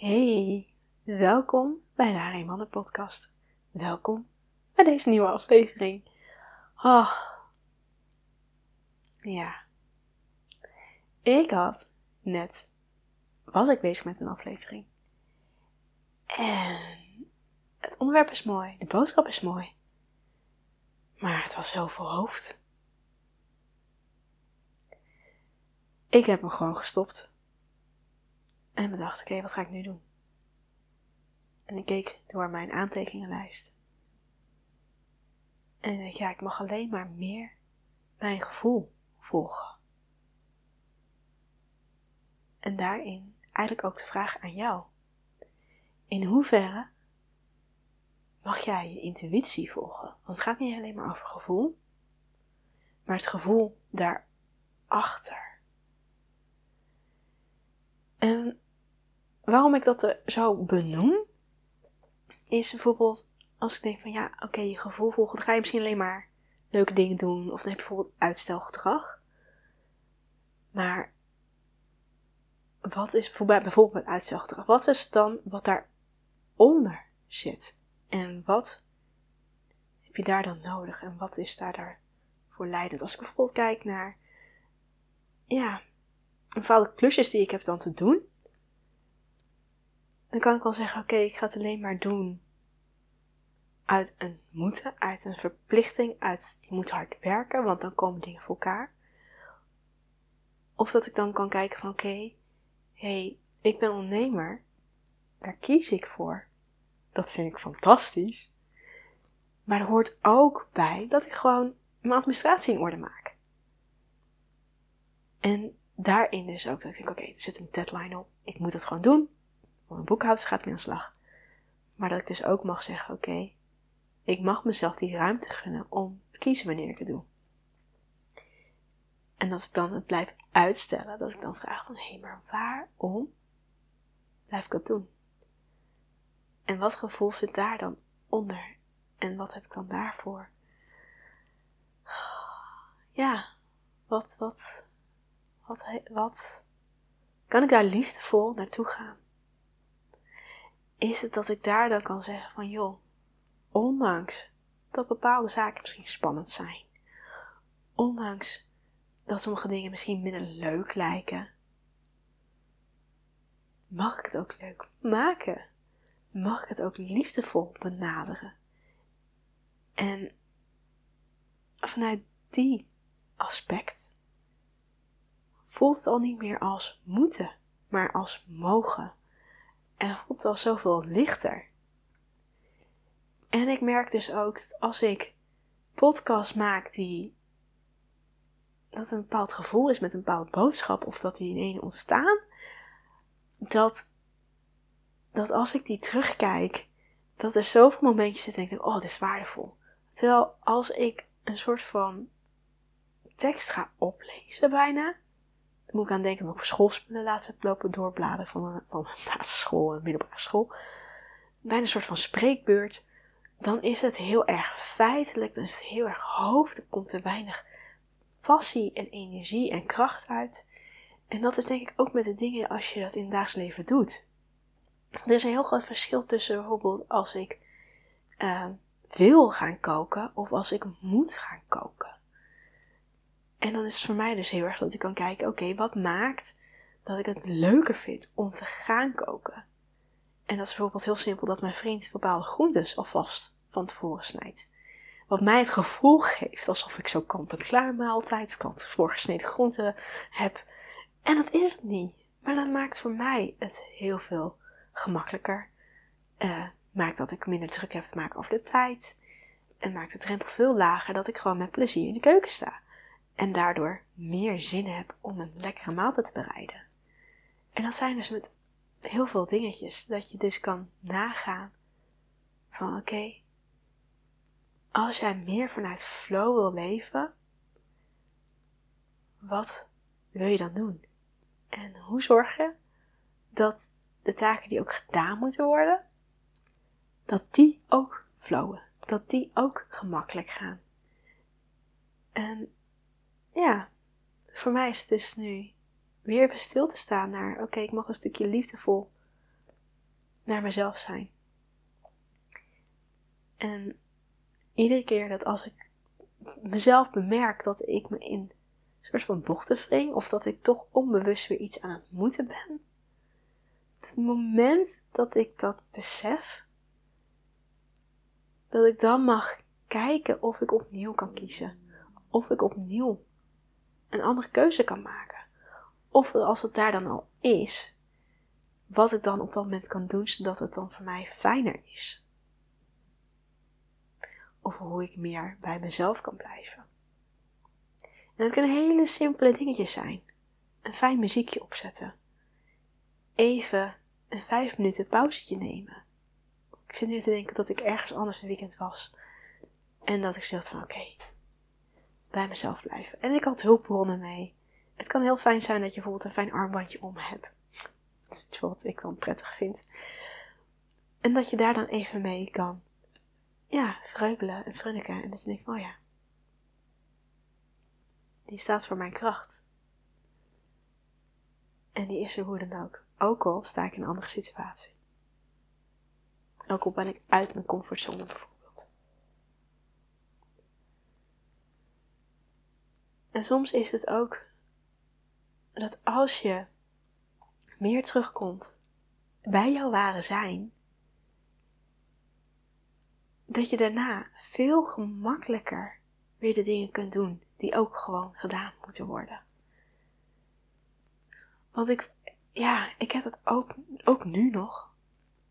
Hey, welkom bij de Harry podcast. Welkom bij deze nieuwe aflevering. Oh, ja. Ik had net, was ik bezig met een aflevering. En het onderwerp is mooi, de boodschap is mooi. Maar het was heel veel hoofd. Ik heb me gewoon gestopt. En bedacht, oké, wat ga ik nu doen? En ik keek door mijn aantekeningenlijst. En ik dacht, ja, ik mag alleen maar meer mijn gevoel volgen. En daarin eigenlijk ook de vraag aan jou. In hoeverre mag jij je intuïtie volgen? Want het gaat niet alleen maar over gevoel, maar het gevoel daarachter. En waarom ik dat zo benoem, is bijvoorbeeld als ik denk van ja, oké, je gevoel volgen, dan ga je misschien alleen maar leuke dingen doen, of dan heb je bijvoorbeeld uitstelgedrag. Maar wat is bijvoorbeeld, bijvoorbeeld met uitstelgedrag, wat is dan wat daaronder zit? En wat heb je daar dan nodig? En wat is daar daarvoor leidend? Als ik bijvoorbeeld kijk naar, ja, bepaalde klusjes die ik heb dan te doen, dan kan ik wel zeggen: Oké, ik ga het alleen maar doen uit een moeten, uit een verplichting, uit je moet hard werken, want dan komen dingen voor elkaar. Of dat ik dan kan kijken van oké, hé, hey, ik ben ondernemer, daar kies ik voor. Dat vind ik fantastisch. Maar er hoort ook bij dat ik gewoon mijn administratie in orde maak. En daarin is ook dat ik denk, oké, er zit een deadline op. Ik moet het gewoon doen. Mijn boekhoudster gaat mee aan de slag. Maar dat ik dus ook mag zeggen, oké, ik mag mezelf die ruimte gunnen om te kiezen wanneer ik het doe. En als ik dan het blijf uitstellen, dat ik dan vraag van, hé, hey, maar waarom blijf ik dat doen? En wat gevoel zit daar dan onder? En wat heb ik dan daarvoor? Ja, wat, wat, wat, wat kan ik daar liefdevol naartoe gaan? Is het dat ik daar dan kan zeggen van joh, ondanks dat bepaalde zaken misschien spannend zijn, ondanks dat sommige dingen misschien minder leuk lijken, mag ik het ook leuk maken? Mag ik het ook liefdevol benaderen? En vanuit die aspect voelt het al niet meer als moeten, maar als mogen. En voelt het al zoveel lichter. En ik merk dus ook dat als ik podcasts maak die dat een bepaald gevoel is met een bepaalde boodschap of dat die in één ontstaan, dat, dat als ik die terugkijk, dat er zoveel momentjes zitten en ik denk, oh, dit is waardevol. Terwijl als ik een soort van tekst ga oplezen bijna, moet ik aan denken dat ik schoolspullen heb lopen doorbladeren van een, van een basisschool en middelbare school. Bijna een soort van spreekbeurt. Dan is het heel erg feitelijk, dan is het heel erg hoofd, er komt er weinig passie en energie en kracht uit. En dat is denk ik ook met de dingen als je dat in het dagelijks leven doet. Er is een heel groot verschil tussen bijvoorbeeld als ik uh, wil gaan koken of als ik moet gaan koken. En dan is het voor mij dus heel erg dat ik kan kijken, oké, wat maakt dat ik het leuker vind om te gaan koken? En dat is bijvoorbeeld heel simpel dat mijn vriend bepaalde groentes alvast van tevoren snijdt. Wat mij het gevoel geeft alsof ik zo kant-en-klaar maaltijd, kant voorgesneden groenten heb. En dat is het niet. Maar dat maakt voor mij het heel veel gemakkelijker. Uh, maakt dat ik minder druk heb te maken over de tijd. En maakt de drempel veel lager dat ik gewoon met plezier in de keuken sta. En daardoor meer zin heb om een lekkere maaltijd te bereiden. En dat zijn dus met heel veel dingetjes. Dat je dus kan nagaan van oké, als jij meer vanuit flow wil leven, wat wil je dan doen? En hoe zorg je dat de taken die ook gedaan moeten worden, dat die ook flowen, dat die ook gemakkelijk gaan. En ja, voor mij is het dus nu weer even stil te staan naar, oké, ik mag een stukje liefdevol naar mezelf zijn. En iedere keer dat als ik mezelf bemerk dat ik me in een soort van bochten wring, of dat ik toch onbewust weer iets aan het moeten ben, het moment dat ik dat besef, dat ik dan mag kijken of ik opnieuw kan kiezen. Of ik opnieuw een andere keuze kan maken. Of als het daar dan al is, wat ik dan op dat moment kan doen zodat het dan voor mij fijner is. Of hoe ik meer bij mezelf kan blijven. En het kunnen hele simpele dingetjes zijn. Een fijn muziekje opzetten. Even een vijf minuten pauzetje nemen. Ik zit nu te denken dat ik ergens anders een weekend was. En dat ik dacht van oké, bij mezelf blijven. En ik had hulpbronnen mee. Het kan heel fijn zijn dat je bijvoorbeeld een fijn armbandje om hebt. Dat iets wat ik dan prettig vind. En dat je daar dan even mee kan, ja, vreubelen en frunniken. En dat je denkt, oh ja, die staat voor mijn kracht. En die is er hoe dan ook. Ook al sta ik in een andere situatie. Ook al ben ik uit mijn comfortzone bijvoorbeeld. En soms is het ook dat als je meer terugkomt bij jouw ware zijn, dat je daarna veel gemakkelijker weer de dingen kunt doen die ook gewoon gedaan moeten worden. Want ik, ja, ik heb het ook, ook nu nog,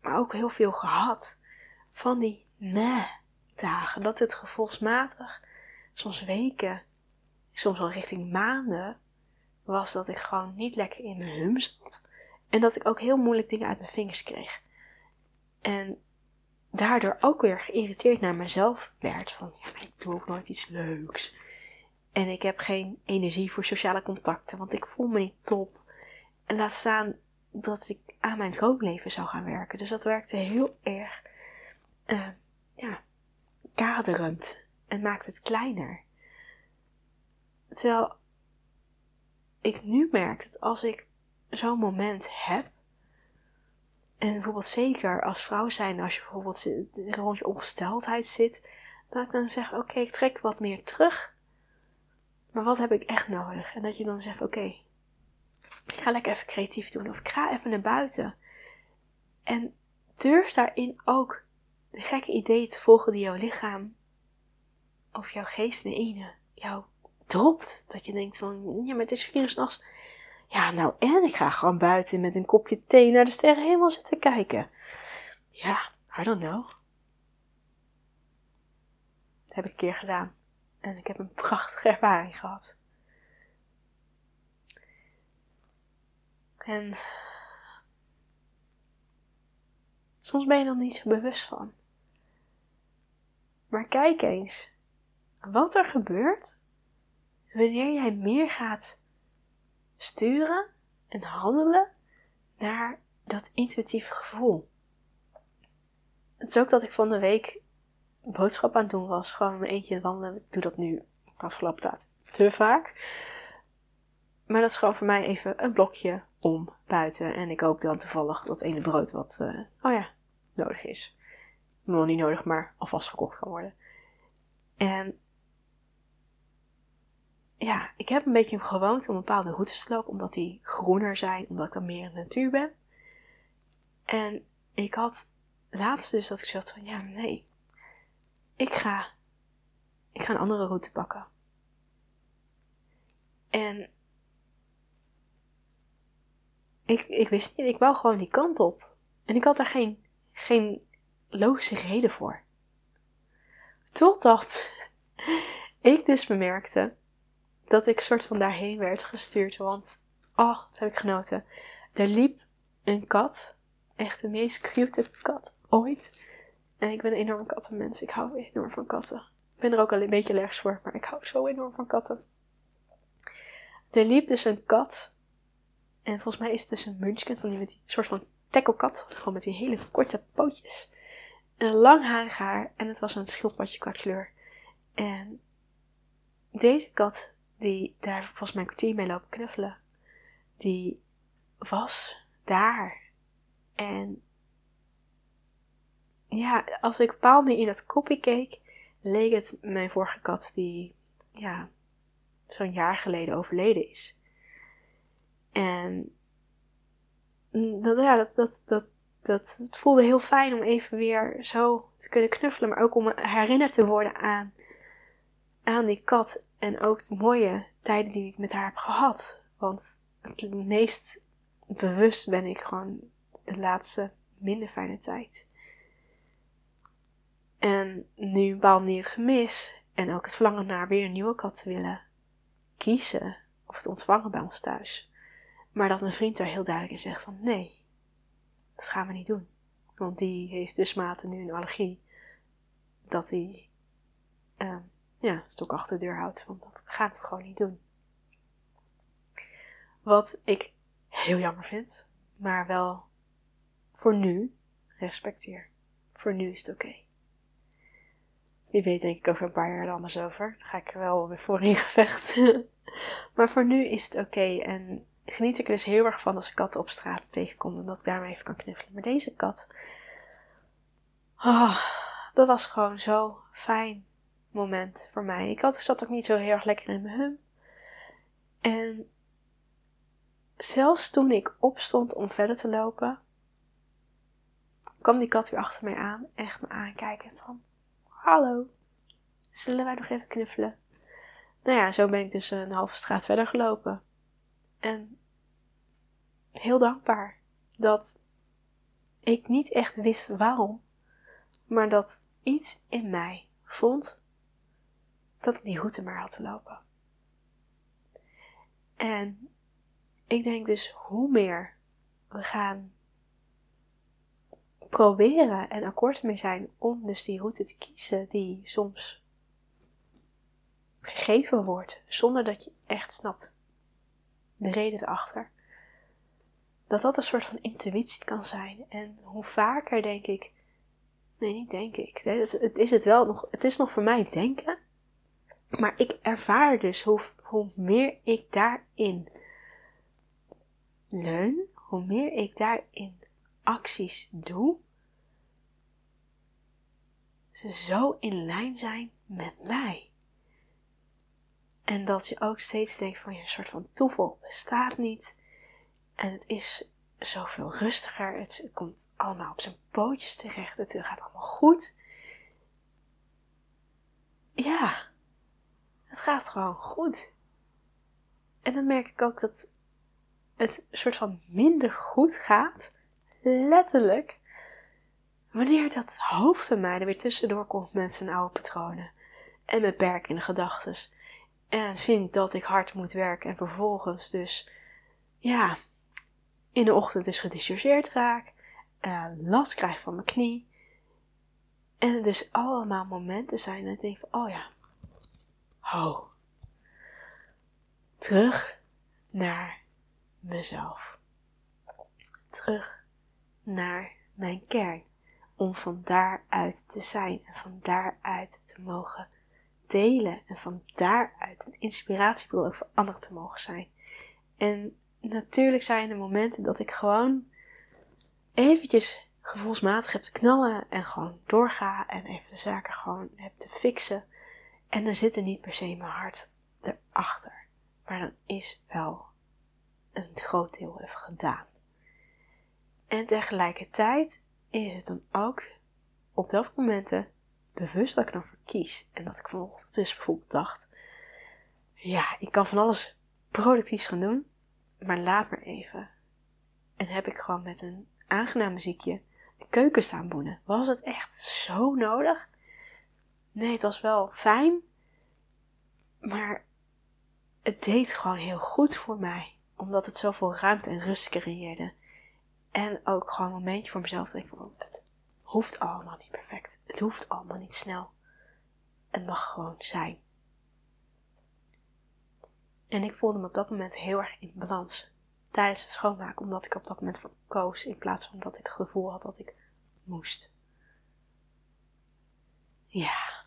maar ook heel veel gehad van die nee-dagen. Dat het gevolgsmatig, soms weken, soms wel richting maanden, was dat ik gewoon niet lekker in mijn hum zat. En dat ik ook heel moeilijk dingen uit mijn vingers kreeg. En daardoor ook weer geïrriteerd naar mezelf werd. Van, ja, ik doe ook nooit iets leuks. En ik heb geen energie voor sociale contacten, want ik voel me niet top. En laat staan dat ik aan mijn droomleven zou gaan werken. Dus dat werkte heel erg, uh, ja, kaderend. En maakt het kleiner. Terwijl ik nu merk dat als ik zo'n moment heb, en bijvoorbeeld zeker als vrouw zijn, als je bijvoorbeeld rond je ongesteldheid zit, dat ik dan zeg, oké, ik trek wat meer terug. Maar wat heb ik echt nodig? En dat je dan zegt, oké, ik ga lekker even creatief doen. Of ik ga even naar buiten. En durf daarin ook de gekke ideeën te volgen die jouw lichaam of jouw geest in ene jou dropt. Dat je denkt van, ja, maar het is vier uur s'nachts. Ja, nou en? Ik ga gewoon buiten met een kopje thee naar de sterren helemaal zitten kijken. Ja, I don't know. Dat heb ik een keer gedaan. En ik heb een prachtige ervaring gehad. En soms ben je er niet zo bewust van. Maar kijk eens wat er gebeurt wanneer jij meer gaat sturen en handelen naar dat intuïtieve gevoel. Het is ook dat ik van de week boodschap aan het doen was. Gewoon mijn eentje wandelen. Ik doe dat nu afgelopen tijd te vaak. Maar dat is gewoon voor mij even een blokje om buiten. En ik hoop dan toevallig dat ene brood wat, uh, oh ja, nodig is. Nog niet nodig, maar alvast gekocht kan worden. En ja, ik heb een beetje een om bepaalde routes te lopen, omdat die groener zijn, omdat ik dan meer in de natuur ben. En ik had laatst dus dat ik zat van, ja, nee, ik ga, ik ga een andere route pakken. En ik, ik wist niet, ik wou gewoon die kant op. En ik had daar geen, geen logische reden voor. Totdat ik dus bemerkte dat ik soort van daarheen werd gestuurd. Want, oh, dat heb ik genoten. Er liep een kat. Echt de meest cute kat ooit. En ik ben een enorm kattenmens. Ik hou enorm van katten. Ik ben er ook al een beetje allergisch voor, maar ik hou zo enorm van katten. Er liep dus een kat. En volgens mij is het dus een munchkin, van die met die soort van tacklekat. Gewoon met die hele korte pootjes. En een langharig haar. En het was een schildpadje qua kleur. En deze kat die daar volgens mij een kwartier mee lopen knuffelen, die was daar. En ja, als ik paal meer in dat kopje keek, leek het mijn vorige kat die, ja, zo'n jaar geleden overleden is. En dat, ja, dat, dat, dat, dat, het voelde heel fijn om even weer zo te kunnen knuffelen, maar ook om herinnerd te worden aan, aan die kat en ook de mooie tijden die ik met haar heb gehad. Want het meest bewust ben ik gewoon de laatste minder fijne tijd. En nu bepaald niet het gemis en ook het verlangen naar weer een nieuwe kat te willen kiezen of het ontvangen bij ons thuis. Maar dat mijn vriend daar heel duidelijk in zegt van nee, dat gaan we niet doen. Want die heeft dus mate nu een allergie dat hij uh, ja, stok achter de deur houdt. Want dat gaat het gewoon niet doen. Wat ik heel jammer vind, maar wel voor nu respecteer. Voor nu is het oké. Wie weet denk ik over een paar jaar er anders over. Dan ga ik er wel weer voor in gevecht. maar voor nu is het oké. En geniet ik er dus heel erg van als ik katten op straat tegenkom. En dat ik daarmee even kan knuffelen. Maar deze kat. Oh, dat was gewoon zo fijn moment voor mij. Ik, had, zat ook niet zo heel erg lekker in mijn hum. En zelfs toen ik opstond om verder te lopen, kwam die kat weer achter mij aan. Echt me aankijken. Van, hallo, zullen wij nog even knuffelen? Nou ja, zo ben ik dus een halve straat verder gelopen. En heel dankbaar dat ik niet echt wist waarom, maar dat iets in mij vond dat ik die route maar had te lopen. En ik denk dus hoe meer we gaan proberen en akkoord mee zijn om dus die route te kiezen die soms gegeven wordt zonder dat je echt snapt de reden erachter. Dat dat een soort van intuïtie kan zijn. En hoe vaker denk ik, nee niet denk ik, het is het wel nog, het is nog voor mij denken, maar ik ervaar dus hoe, hoe meer ik daarin leun, hoe meer ik daarin acties doe, ze zo in lijn zijn met mij. En dat je ook steeds denkt van je een soort van toeval bestaat niet. En het is zoveel rustiger. Het, komt allemaal op zijn pootjes terecht. Het gaat allemaal goed. Ja, het gaat gewoon goed. En dan merk ik ook dat het soort van minder goed gaat, letterlijk, wanneer dat hoofd van mij er weer tussendoor komt met zijn oude patronen en beperkende gedachten. En vindt dat ik hard moet werken en vervolgens dus, ja, in de ochtend dus gedissorceerd raak, uh, last krijg van mijn knie. En er dus allemaal momenten zijn dat ik denk van, oh ja, ho. Terug naar mezelf. Terug naar mijn kern. Om van daaruit te zijn en van daaruit te mogen delen. En van daaruit een inspiratiebron ook voor anderen te mogen zijn. En natuurlijk zijn er momenten dat ik gewoon eventjes gevoelsmatig heb te knallen en gewoon doorga en even de zaken gewoon heb te fixen. En er niet per se mijn hart erachter. Maar dan is wel een groot deel even gedaan. En tegelijkertijd is het dan ook op dat momenten bewust dat ik dan kies. En dat ik vanochtend dus bijvoorbeeld dacht: ja, ik kan van alles productiefs gaan doen, maar laat maar even. En heb ik gewoon met een aangenaam muziekje de keuken staan boenen. Was het echt zo nodig? Nee, het was wel fijn, maar het deed gewoon heel goed voor mij omdat het zoveel ruimte en rust creëerde. En ook gewoon een momentje voor mezelf. Dat ik van, het hoeft allemaal niet perfect. Het hoeft allemaal niet snel. Het mag gewoon zijn. En ik voelde me op dat moment heel erg in balans. Tijdens het schoonmaken. Omdat ik op dat moment koos. In plaats van dat ik het gevoel had dat ik moest. Ja.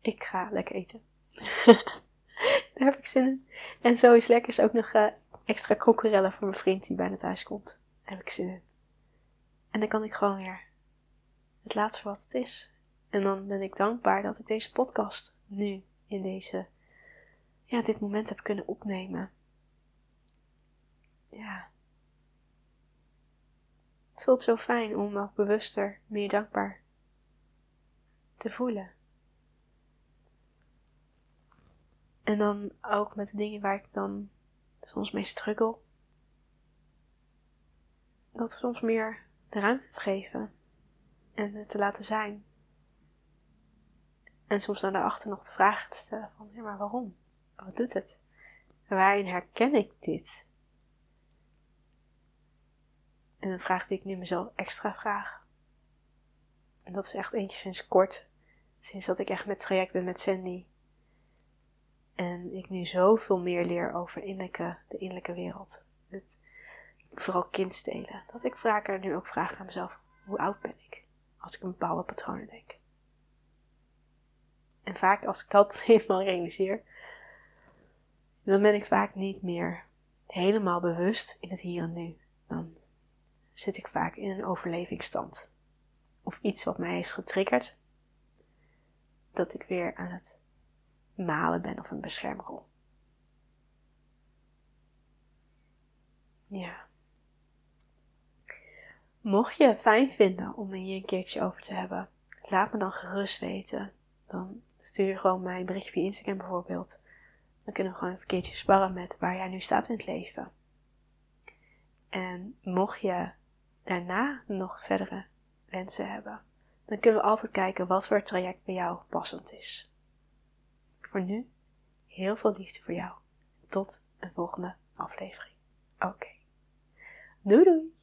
Ik ga lekker eten. Daar heb ik zin in. En zo is lekker is ook nog uh, extra krokerellen voor mijn vriend die bijna thuis komt. Daar heb ik zin in. En dan kan ik gewoon weer het laat voor wat het is. En dan ben ik dankbaar dat ik deze podcast nu in deze, ja, dit moment heb kunnen opnemen. Ja. Het voelt zo fijn om ook bewuster, meer dankbaar te voelen. En dan ook met de dingen waar ik dan soms mee struggle. Dat soms meer de ruimte te geven en het te laten zijn. En soms dan daarachter nog de vragen te stellen van, ja, maar waarom? Wat doet het? waarin herken ik dit? En een vraag die ik nu mezelf extra vraag. En dat is echt eentje sinds kort. Sinds dat ik echt met traject ben met Sandy. En ik nu zoveel meer leer over innerlijke, de innerlijke wereld. Het, vooral kindstelen. Dat ik vaker nu ook vraag aan mezelf, hoe oud ben ik? Als ik een bepaalde patronen denk. En vaak als ik dat eenmaal realiseer, dan ben ik vaak niet meer helemaal bewust in het hier en nu. Dan zit ik vaak in een overlevingsstand. Of iets wat mij heeft getriggerd, dat ik weer aan het malen ben of een beschermrol. Ja. Mocht je het fijn vinden om hier een keertje over te hebben, laat me dan gerust weten. Dan stuur je gewoon mij een berichtje via Instagram bijvoorbeeld. Dan kunnen we gewoon even een keertje sparren met waar jij nu staat in het leven. En mocht je daarna nog verdere wensen hebben, dan kunnen we altijd kijken wat voor traject bij jou passend is. Voor nu, heel veel liefde voor jou. Tot een volgende aflevering. Oké. Doei doei!